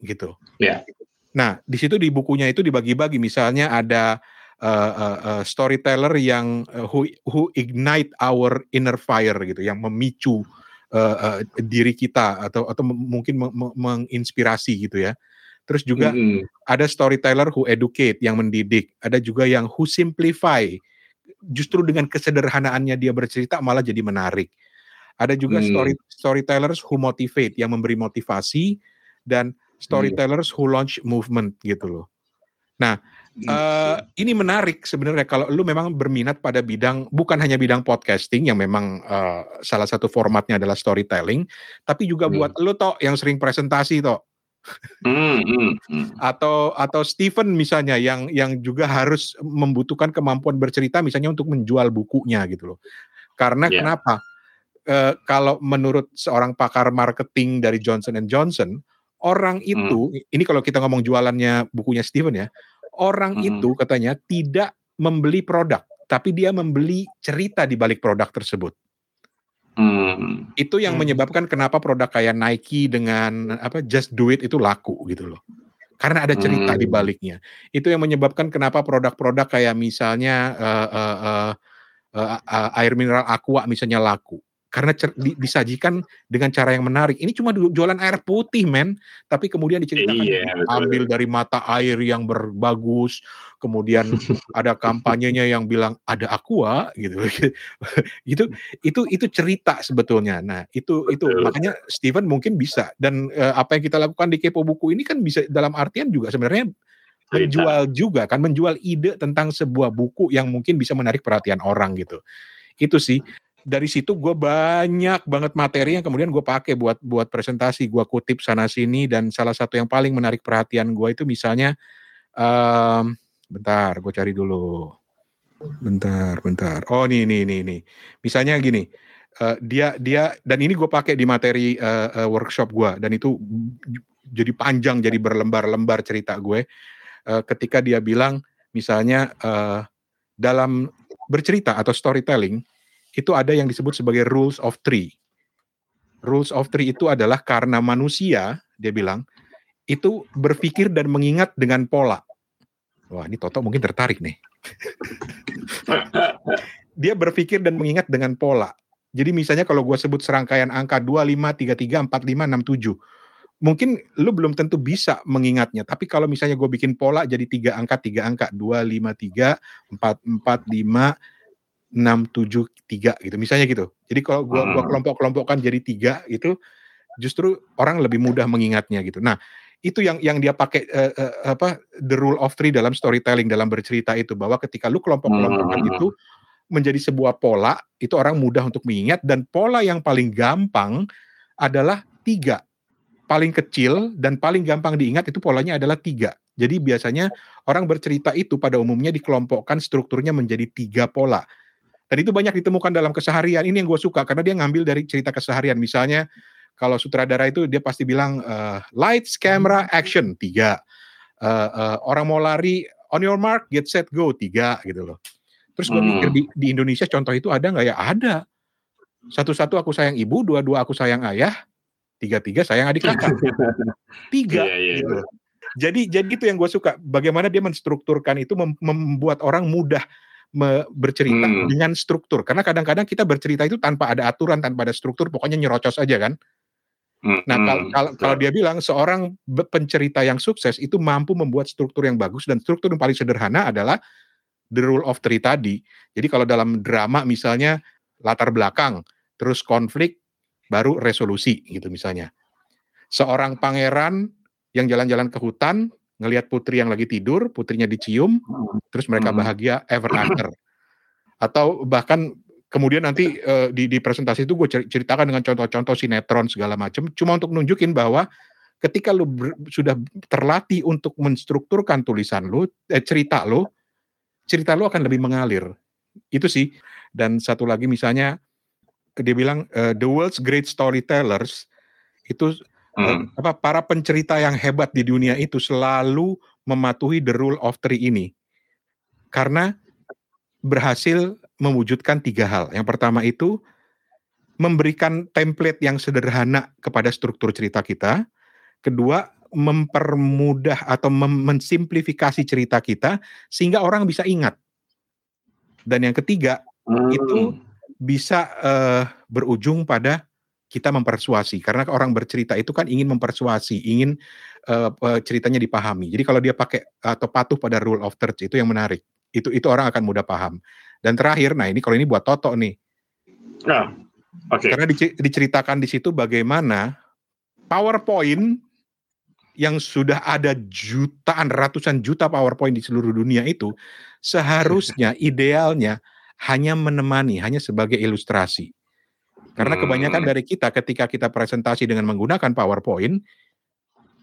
gitu. Ya. Nah, di situ di bukunya itu dibagi-bagi misalnya ada uh, uh, uh, storyteller yang uh, who who ignite our inner fire gitu, yang memicu uh, uh, diri kita atau atau mungkin meng- meng- menginspirasi gitu ya. Terus juga Hmm, ada storyteller who educate yang mendidik, ada juga yang who simplify. Justru dengan kesederhanaannya dia bercerita malah jadi menarik. Ada juga Hmm. story storytellers who motivate yang memberi motivasi dan storytellers who launch movement gitu loh. Nah, uh, ini menarik sebenarnya kalau lu memang berminat pada bidang bukan hanya bidang podcasting yang memang uh, salah satu formatnya adalah storytelling, tapi juga hmm. buat lu toh yang sering presentasi toh. Hmm, hmm, hmm. atau atau Stephen misalnya yang yang juga harus membutuhkan kemampuan bercerita misalnya untuk menjual bukunya gitu loh. Karena yeah. kenapa? Uh, kalau menurut seorang pakar marketing dari Johnson Johnson, orang itu hmm. ini kalau kita ngomong jualannya bukunya Stephen ya, orang hmm. itu katanya tidak membeli produk, tapi dia membeli cerita di balik produk tersebut. Hmm. Itu yang hmm. menyebabkan kenapa produk kayak Nike dengan apa Just Do It itu laku gitu loh. Karena ada cerita hmm. di baliknya. Itu yang menyebabkan kenapa produk-produk kayak misalnya uh, uh, uh, uh, uh, air mineral aqua misalnya laku karena cer- di, disajikan dengan cara yang menarik. Ini cuma jualan air putih, men. Tapi kemudian diceritakan iya, ambil dari mata air yang berbagus, kemudian <laughs> ada kampanyenya yang bilang ada aqua gitu. <laughs> itu itu itu cerita sebetulnya. Nah, itu itu makanya Steven mungkin bisa dan uh, apa yang kita lakukan di Kepo Buku ini kan bisa dalam artian juga sebenarnya menjual juga kan menjual ide tentang sebuah buku yang mungkin bisa menarik perhatian orang gitu. Itu sih dari situ gue banyak banget materi yang kemudian gue pakai buat buat presentasi. Gue kutip sana sini dan salah satu yang paling menarik perhatian gue itu misalnya um, bentar gue cari dulu. Bentar bentar. Oh nih nih nih nih. Misalnya gini uh, dia dia dan ini gue pakai di materi uh, uh, workshop gue dan itu jadi panjang jadi berlembar-lembar cerita gue uh, ketika dia bilang misalnya uh, dalam bercerita atau storytelling itu ada yang disebut sebagai rules of three. Rules of three itu adalah karena manusia, dia bilang, itu berpikir dan mengingat dengan pola. Wah, ini Toto mungkin tertarik nih. <laughs> dia berpikir dan mengingat dengan pola. Jadi misalnya kalau gue sebut serangkaian angka 25, 33, 45, 67, mungkin lu belum tentu bisa mengingatnya. Tapi kalau misalnya gue bikin pola jadi tiga angka, tiga angka, 2, 5, 3, 4, 4, 5, 6, 7, 3 gitu. Misalnya gitu. Jadi kalau gua, gua hmm. kelompok-kelompokkan jadi tiga itu justru orang lebih mudah mengingatnya gitu. Nah, itu yang yang dia pakai uh, uh, apa the rule of three dalam storytelling dalam bercerita itu bahwa ketika lu kelompok-kelompokkan hmm. itu menjadi sebuah pola itu orang mudah untuk mengingat dan pola yang paling gampang adalah tiga paling kecil dan paling gampang diingat itu polanya adalah tiga jadi biasanya orang bercerita itu pada umumnya dikelompokkan strukturnya menjadi tiga pola dan itu banyak ditemukan dalam keseharian. Ini yang gue suka karena dia ngambil dari cerita keseharian. Misalnya kalau sutradara itu dia pasti bilang uh, lights, camera, action tiga. Uh, uh, orang mau lari on your mark, get set, go tiga gitu loh. Terus gue hmm. mikir di, di Indonesia contoh itu ada nggak ya? Ada. Satu-satu aku sayang ibu, dua-dua aku sayang ayah, tiga-tiga sayang adik kakak. <laughs> Tiga. Yeah, yeah, gitu. Jadi jadi itu yang gue suka. Bagaimana dia menstrukturkan itu membuat orang mudah bercerita hmm. dengan struktur. Karena kadang-kadang kita bercerita itu tanpa ada aturan, tanpa ada struktur, pokoknya nyerocos aja kan. Hmm. Nah, kalau kalau kalau dia bilang seorang pencerita yang sukses itu mampu membuat struktur yang bagus dan struktur yang paling sederhana adalah the rule of three tadi. Jadi kalau dalam drama misalnya latar belakang, terus konflik, baru resolusi gitu misalnya. Seorang pangeran yang jalan-jalan ke hutan, ngelihat putri yang lagi tidur, putrinya dicium, terus mereka hmm. bahagia ever after. Atau bahkan kemudian nanti uh, di, di presentasi itu gue ceritakan dengan contoh-contoh sinetron segala macam, cuma untuk nunjukin bahwa ketika lu ber, sudah terlatih untuk menstrukturkan tulisan lu, eh, cerita lu, cerita lu akan lebih mengalir. Itu sih. Dan satu lagi misalnya dia bilang uh, the world's great storytellers itu Hmm. apa para pencerita yang hebat di dunia itu selalu mematuhi the rule of three ini karena berhasil mewujudkan tiga hal. Yang pertama itu memberikan template yang sederhana kepada struktur cerita kita. Kedua, mempermudah atau mensimplifikasi cerita kita sehingga orang bisa ingat. Dan yang ketiga, hmm. itu bisa uh, berujung pada kita mempersuasi karena orang bercerita itu kan ingin mempersuasi, ingin uh, uh, ceritanya dipahami. Jadi kalau dia pakai atau patuh pada rule of thirds itu yang menarik. Itu itu orang akan mudah paham. Dan terakhir, nah ini kalau ini buat Toto nih. Nah, oke. Okay. Karena diceritakan di situ bagaimana PowerPoint yang sudah ada jutaan ratusan juta PowerPoint di seluruh dunia itu seharusnya idealnya hanya menemani, hanya sebagai ilustrasi. Karena kebanyakan Hmm. dari kita ketika kita presentasi dengan menggunakan PowerPoint,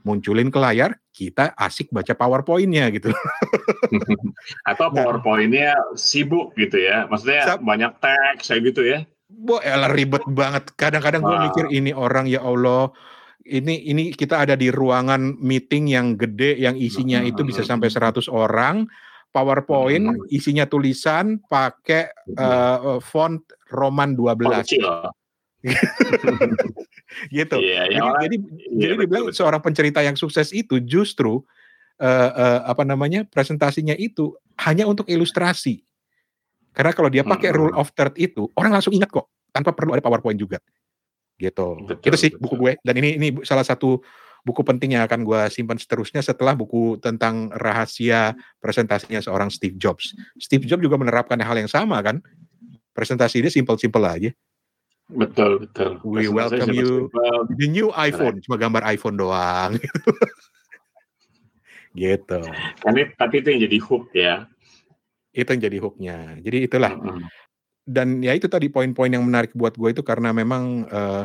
munculin ke layar, kita asik baca PowerPoint-nya gitu. <laughs> Atau Nah. PowerPoint-nya sibuk gitu ya. Maksudnya banyak teks kayak gitu ya. Wah, elah ribet banget. Kadang-kadang gue mikir ini orang ya Allah, ini ini kita ada di ruangan meeting yang gede yang isinya itu bisa sampai 100 orang. PowerPoint isinya tulisan pakai eh, font Roman 12 Kecil. <laughs> gitu. Iya, Jadi, yang orang- jadi, iya, jadi dibilang betul. seorang pencerita yang sukses itu justru eh, eh, apa namanya presentasinya itu hanya untuk ilustrasi. Karena kalau dia pakai Mm-mm. rule of third itu orang langsung ingat kok tanpa perlu ada PowerPoint juga. Gitu. Betul, itu sih betul. buku gue dan ini ini salah satu buku penting yang akan gue simpan seterusnya setelah buku tentang rahasia presentasinya seorang Steve Jobs. Steve Jobs juga menerapkan hal yang sama kan. Presentasi dia simple-simple aja. Betul, betul. We welcome you. The new iPhone cuma gambar iPhone doang. <laughs> gitu. Tapi, tapi itu yang jadi hook ya. Itu yang jadi hooknya. Jadi itulah. Mm-mm. Dan ya itu tadi poin-poin yang menarik buat gue itu karena memang eh,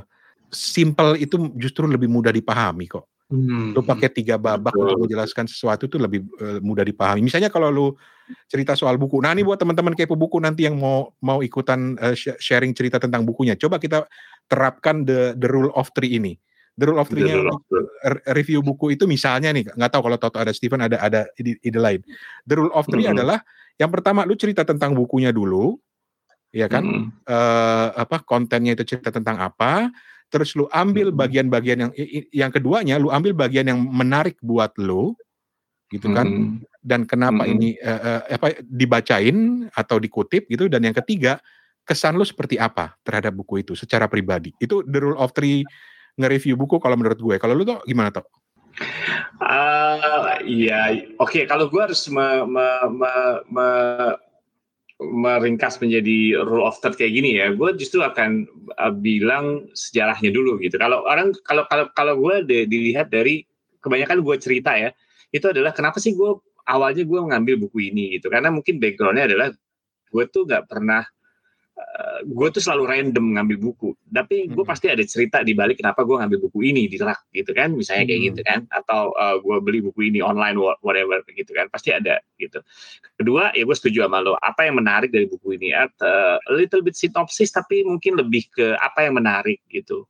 simple itu justru lebih mudah dipahami kok. Hmm. Lu pakai tiga babak Betul. untuk menjelaskan sesuatu itu lebih eh, mudah dipahami. Misalnya kalau lu cerita soal buku. Nah, ini buat teman-teman kepo buku nanti yang mau mau ikutan sh- sharing cerita tentang bukunya. Coba kita terapkan the the rule of three ini. The rule of three-nya review buku itu misalnya nih, nggak tahu kalau Toto ada Steven ada ada ide, ide lain. The rule of three Mhm. adalah yang pertama lu cerita tentang bukunya dulu, ya kan? Mm-mm. eh, apa kontennya itu cerita tentang apa terus lu ambil bagian-bagian yang yang keduanya lu ambil bagian yang menarik buat lu gitu kan Mm-mm. dan kenapa Mhm. ini eh, eh, apa dibacain atau dikutip gitu dan yang ketiga kesan lu seperti apa terhadap buku itu secara pribadi itu the rule of three nge-review buku kalau menurut gue kalau lu tuh gimana tuh Ah, iya, oke. Kalau gue harus me- me- me- me- meringkas menjadi rule of third kayak gini ya, gue justru akan uh, bilang sejarahnya dulu gitu. Kalau orang, kalau kalau kalau gue de- dilihat dari kebanyakan gue cerita ya, itu adalah kenapa sih gue awalnya gue mengambil buku ini gitu? Karena mungkin backgroundnya adalah gue tuh nggak pernah gue tuh selalu random ngambil buku, tapi gue Hmm. pasti ada cerita di balik kenapa gue ngambil buku ini di rak gitu kan, misalnya kayak Hmm. gitu kan, atau gue beli buku ini online wha- whatever gitu kan, pasti ada gitu. Kedua, ya gue setuju sama lo, apa yang menarik dari buku ini? At, uh, a little bit synopsis, tapi mungkin lebih ke apa yang menarik gitu.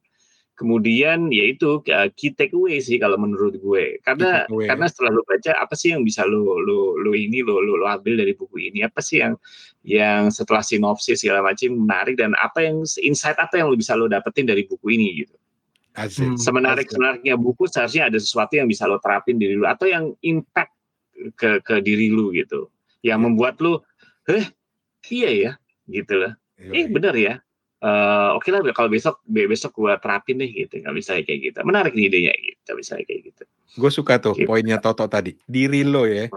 Kemudian yaitu uh, key takeaway sih kalau menurut gue, karena takeaway. karena setelah lo baca apa sih yang bisa lo lo lo ini lo lo, lo ambil dari buku ini? Apa sih yang yang setelah sinopsis segala macam menarik dan apa yang insight apa yang lo bisa lo dapetin dari buku ini gitu. Asik. Hmm. Semenarik menariknya buku seharusnya ada sesuatu yang bisa lo terapin diri lo atau yang impact ke ke diri lo gitu, yang membuat lo, eh iya ya gitu loh. Eh bener ya. Eh, Oke lah kalau besok be- besok gua terapin deh gitu nggak bisa kayak gitu menarik nih idenya gitu bisa kayak gitu Gue suka tuh Gitu. poinnya Toto tadi. Diri lo ya.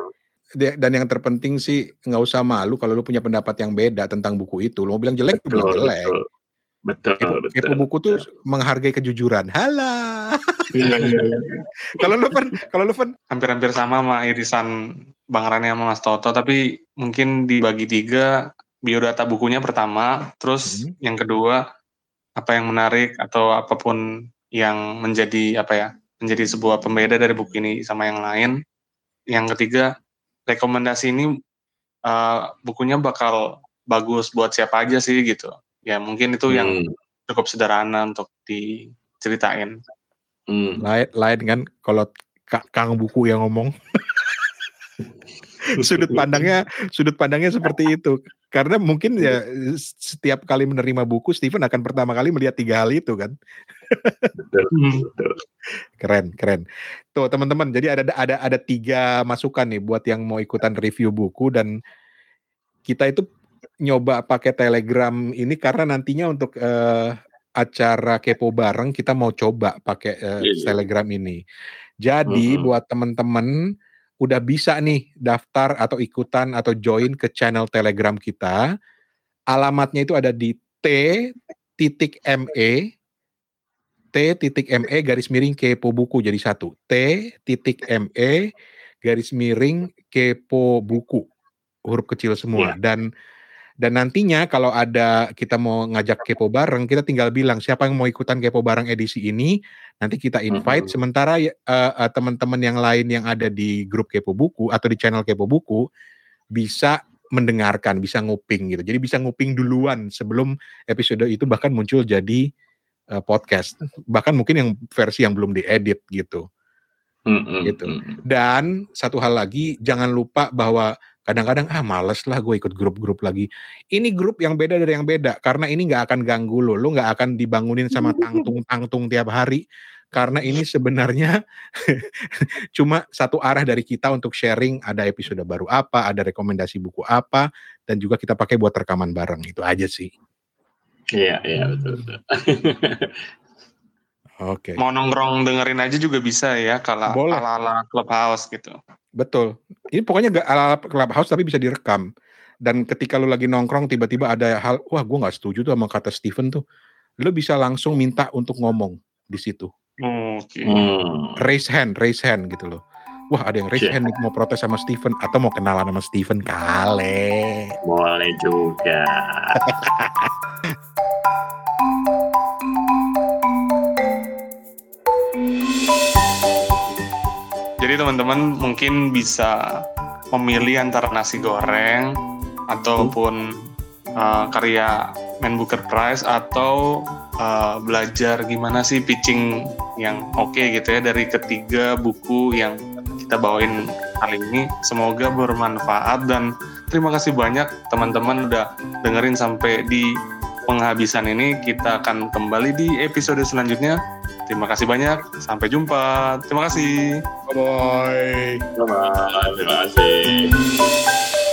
Dia- Dan yang terpenting sih nggak usah malu kalau lo punya pendapat yang beda tentang buku itu. Lo mau bilang jelek, lo bilang betul jelek. betul betul Kepo, betul kepo buku tuh menghargai kejujuran. Halah. Iya, iya, iya. <laughs> kalau lo kan, kalau lo kan, hampir-hampir sama sama irisan Bang Rani sama Mas Toto, tapi mungkin dibagi tiga, biodata bukunya pertama, terus Hmm. yang kedua, apa yang menarik atau apa pun yang menjadi apa ya, menjadi sebuah pembeda dari buku ini sama yang lain. Yang ketiga, rekomendasi ini eh, bukunya bakal bagus buat siapa aja sih gitu. Ya mungkin itu yang Hmm, cukup sederhana untuk diceritain. hmm. lain, lain kan kalau Ka- Kang buku yang ngomong. <laughs> sudut pandangnya sudut pandangnya seperti itu karena mungkin ya setiap kali menerima buku Steven akan pertama kali melihat tiga hal itu kan betul Hmm. betul keren keren tuh teman-teman jadi ada ada ada tiga masukan nih buat yang mau ikutan review buku dan kita itu nyoba pakai Telegram ini karena nantinya untuk eh, acara kepo bareng kita mau coba pakai Iya, iya. Telegram ini jadi Mhm. buat teman-teman udah bisa nih daftar atau ikutan atau join ke channel Telegram kita alamatnya itu ada di t titik me T titik ME garis miring kepo buku jadi satu. T titik ME garis miring kepo buku huruf kecil semua Iya. dan dan nantinya kalau ada kita mau ngajak kepo bareng kita tinggal bilang siapa yang mau ikutan kepo bareng edisi ini nanti kita invite. Sementara eh, eh, teman-teman yang lain yang ada di grup kepo buku atau di channel kepo buku bisa mendengarkan bisa nguping gitu. Jadi bisa nguping duluan sebelum episode itu bahkan muncul jadi eh, podcast. Bahkan mungkin yang versi yang belum diedit gitu. Mm-mm, Gitu. dan satu hal lagi, jangan lupa bahwa kadang-kadang ah males lah gue ikut grup-grup lagi. Ini grup yang beda dari yang beda karena ini nggak akan ganggu lo, lo nggak akan dibangunin sama tangtung-tangtung tiap hari. Karena ini sebenarnya <laughs> cuma satu arah dari kita untuk sharing ada episode baru apa, ada rekomendasi buku apa, dan juga kita pakai buat rekaman bareng itu aja sih. Iya, iya betul betul. <laughs> Oke, Mau nongkrong dengerin aja juga bisa ya kalau Boleh. ala-ala clubhouse gitu. betul. Ini pokoknya gak ala clubhouse tapi bisa direkam. Dan ketika lu lagi nongkrong tiba-tiba ada hal, wah gue nggak setuju tuh sama kata Steven tuh, lu bisa langsung minta untuk ngomong di situ. Oke. Hmm. Raise hand, raise hand gitu loh. Wah ada yang raise Oke. hand nih, mau protes sama Steven atau mau kenalan sama Steven kale. Boleh juga. <laughs> Jadi teman-teman mungkin bisa memilih antara nasi goreng ataupun uh, karya Man Booker Prize atau uh, belajar gimana sih pitching yang oke gitu ya dari ketiga buku yang kita bawain kali ini. Semoga bermanfaat dan terima kasih banyak teman-teman udah dengerin sampai di penghabisan ini. Kita akan kembali di episode selanjutnya. Terima kasih banyak. Sampai jumpa. Terima kasih. Bye. Bye-bye. Terima kasih.